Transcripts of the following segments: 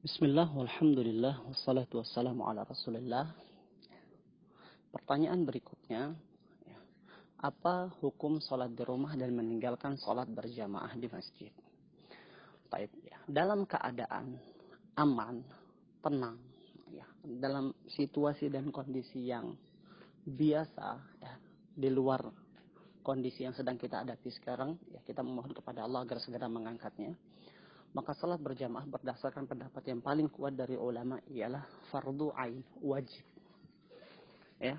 Bismillah, walhamdulillah, wassalatu wassalamu ala rasulillah. Pertanyaan berikutnya, ya, apa hukum sholat di rumah dan meninggalkan sholat berjamaah di masjid? Baik, ya. Dalam keadaan aman, tenang, ya, dalam situasi dan kondisi yang biasa, ya, di luar kondisi yang sedang kita hadapi sekarang, ya, kita memohon kepada Allah agar segera mengangkatnya maka salat berjamaah berdasarkan pendapat yang paling kuat dari ulama ialah fardu ain, wajib. Ya.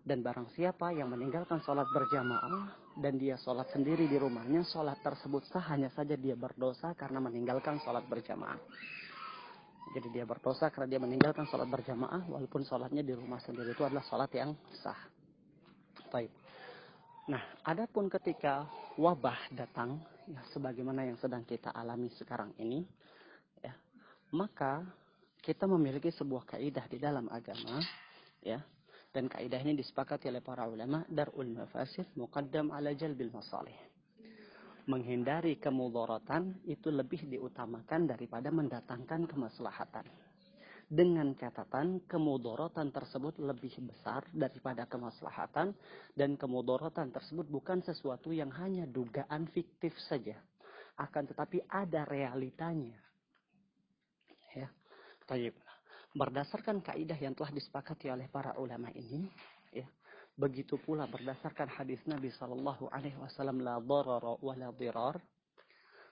Dan barang siapa yang meninggalkan sholat berjamaah dan dia sholat sendiri di rumahnya, sholat tersebut sah hanya saja dia berdosa karena meninggalkan sholat berjamaah. Jadi dia berdosa karena dia meninggalkan sholat berjamaah walaupun sholatnya di rumah sendiri itu adalah sholat yang sah. Baik. Nah, adapun ketika wabah datang, ya sebagaimana yang sedang kita alami sekarang ini, ya, maka kita memiliki sebuah kaidah di dalam agama, ya, dan kaidah ini disepakati oleh para ulama darul mafasid muqaddam ala jalbil masalih. Menghindari kemudaratan itu lebih diutamakan daripada mendatangkan kemaslahatan dengan catatan kemudorotan tersebut lebih besar daripada kemaslahatan dan kemudorotan tersebut bukan sesuatu yang hanya dugaan fiktif saja. Akan tetapi ada realitanya. Ya. Tayyip. berdasarkan kaidah yang telah disepakati oleh para ulama ini ya begitu pula berdasarkan hadis Nabi Shallallahu alaihi wasallam la wa la dirar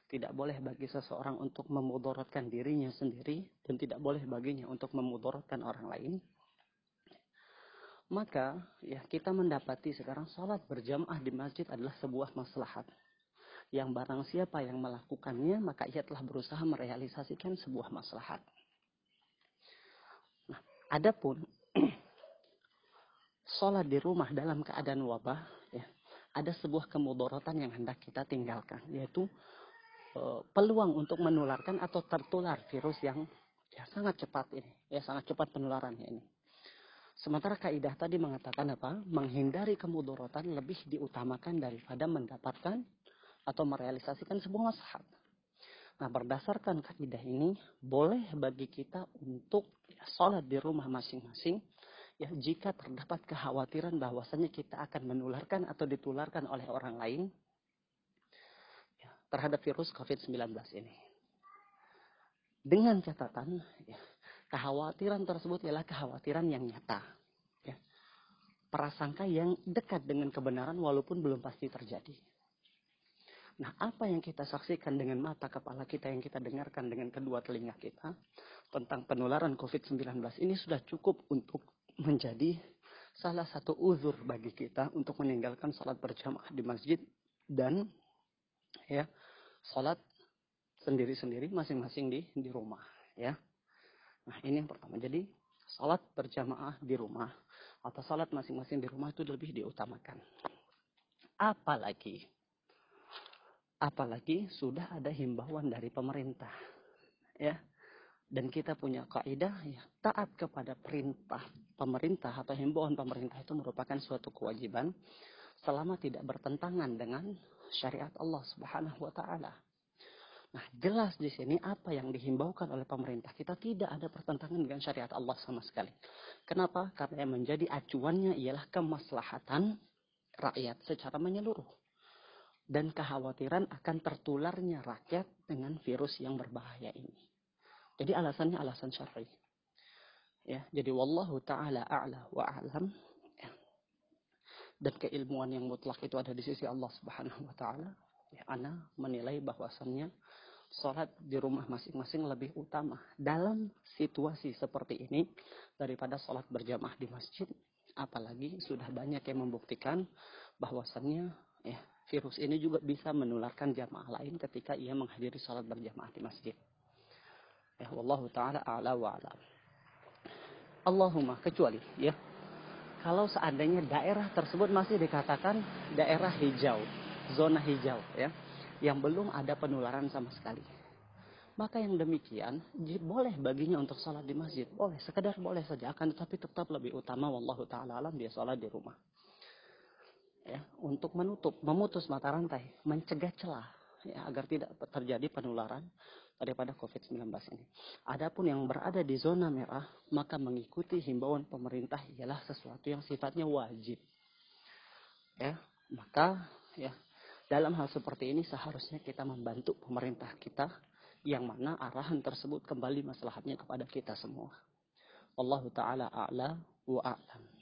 tidak boleh bagi seseorang untuk memudaratkan dirinya sendiri dan tidak boleh baginya untuk memudaratkan orang lain. Maka ya kita mendapati sekarang sholat berjamaah di masjid adalah sebuah maslahat. Yang barang siapa yang melakukannya maka ia telah berusaha merealisasikan sebuah maslahat. Nah, adapun sholat di rumah dalam keadaan wabah ya ada sebuah kemudaratan yang hendak kita tinggalkan yaitu peluang untuk menularkan atau tertular virus yang ya sangat cepat ini, ya sangat cepat penularannya ini. Sementara kaidah tadi mengatakan apa? Menghindari kemudorotan lebih diutamakan daripada mendapatkan atau merealisasikan sebuah maslahat. Nah, berdasarkan kaidah ini, boleh bagi kita untuk ya, sholat di rumah masing-masing, ya jika terdapat kekhawatiran bahwasanya kita akan menularkan atau ditularkan oleh orang lain, terhadap virus COVID-19 ini. Dengan catatan, ya, kekhawatiran tersebut ialah kekhawatiran yang nyata. Ya. Prasangka yang dekat dengan kebenaran walaupun belum pasti terjadi. Nah, apa yang kita saksikan dengan mata kepala kita yang kita dengarkan dengan kedua telinga kita tentang penularan COVID-19 ini sudah cukup untuk menjadi salah satu uzur bagi kita untuk meninggalkan salat berjamaah di masjid dan ya sholat sendiri-sendiri masing-masing di di rumah ya. Nah ini yang pertama. Jadi sholat berjamaah di rumah atau sholat masing-masing di rumah itu lebih diutamakan. Apalagi apalagi sudah ada himbauan dari pemerintah ya. Dan kita punya kaidah ya taat kepada perintah pemerintah atau himbauan pemerintah itu merupakan suatu kewajiban selama tidak bertentangan dengan syariat Allah Subhanahu wa taala. Nah, jelas di sini apa yang dihimbaukan oleh pemerintah kita tidak ada pertentangan dengan syariat Allah sama sekali. Kenapa? Karena yang menjadi acuannya ialah kemaslahatan rakyat secara menyeluruh dan kekhawatiran akan tertularnya rakyat dengan virus yang berbahaya ini. Jadi alasannya alasan syar'i. Ya, jadi wallahu taala a'la wa a'lam dan keilmuan yang mutlak itu ada di sisi Allah Subhanahu wa taala, ya ana menilai bahwasannya sholat di rumah masing-masing lebih utama dalam situasi seperti ini daripada sholat berjamaah di masjid. Apalagi sudah banyak yang membuktikan bahwasannya ya virus ini juga bisa menularkan jamaah lain ketika ia menghadiri sholat berjamaah di masjid. Ya, wallahu taala a'la wa a'lam. Allahumma kecuali ya kalau seandainya daerah tersebut masih dikatakan daerah hijau, zona hijau ya, yang belum ada penularan sama sekali. Maka yang demikian boleh baginya untuk sholat di masjid, boleh sekedar boleh saja, akan tetapi tetap lebih utama wallahu taala alam dia sholat di rumah. Ya, untuk menutup, memutus mata rantai, mencegah celah ya, agar tidak terjadi penularan daripada COVID-19 ini. Adapun yang berada di zona merah, maka mengikuti himbauan pemerintah ialah sesuatu yang sifatnya wajib. Ya, maka ya dalam hal seperti ini seharusnya kita membantu pemerintah kita yang mana arahan tersebut kembali masalahnya kepada kita semua. Allah taala a'la wa a'lam.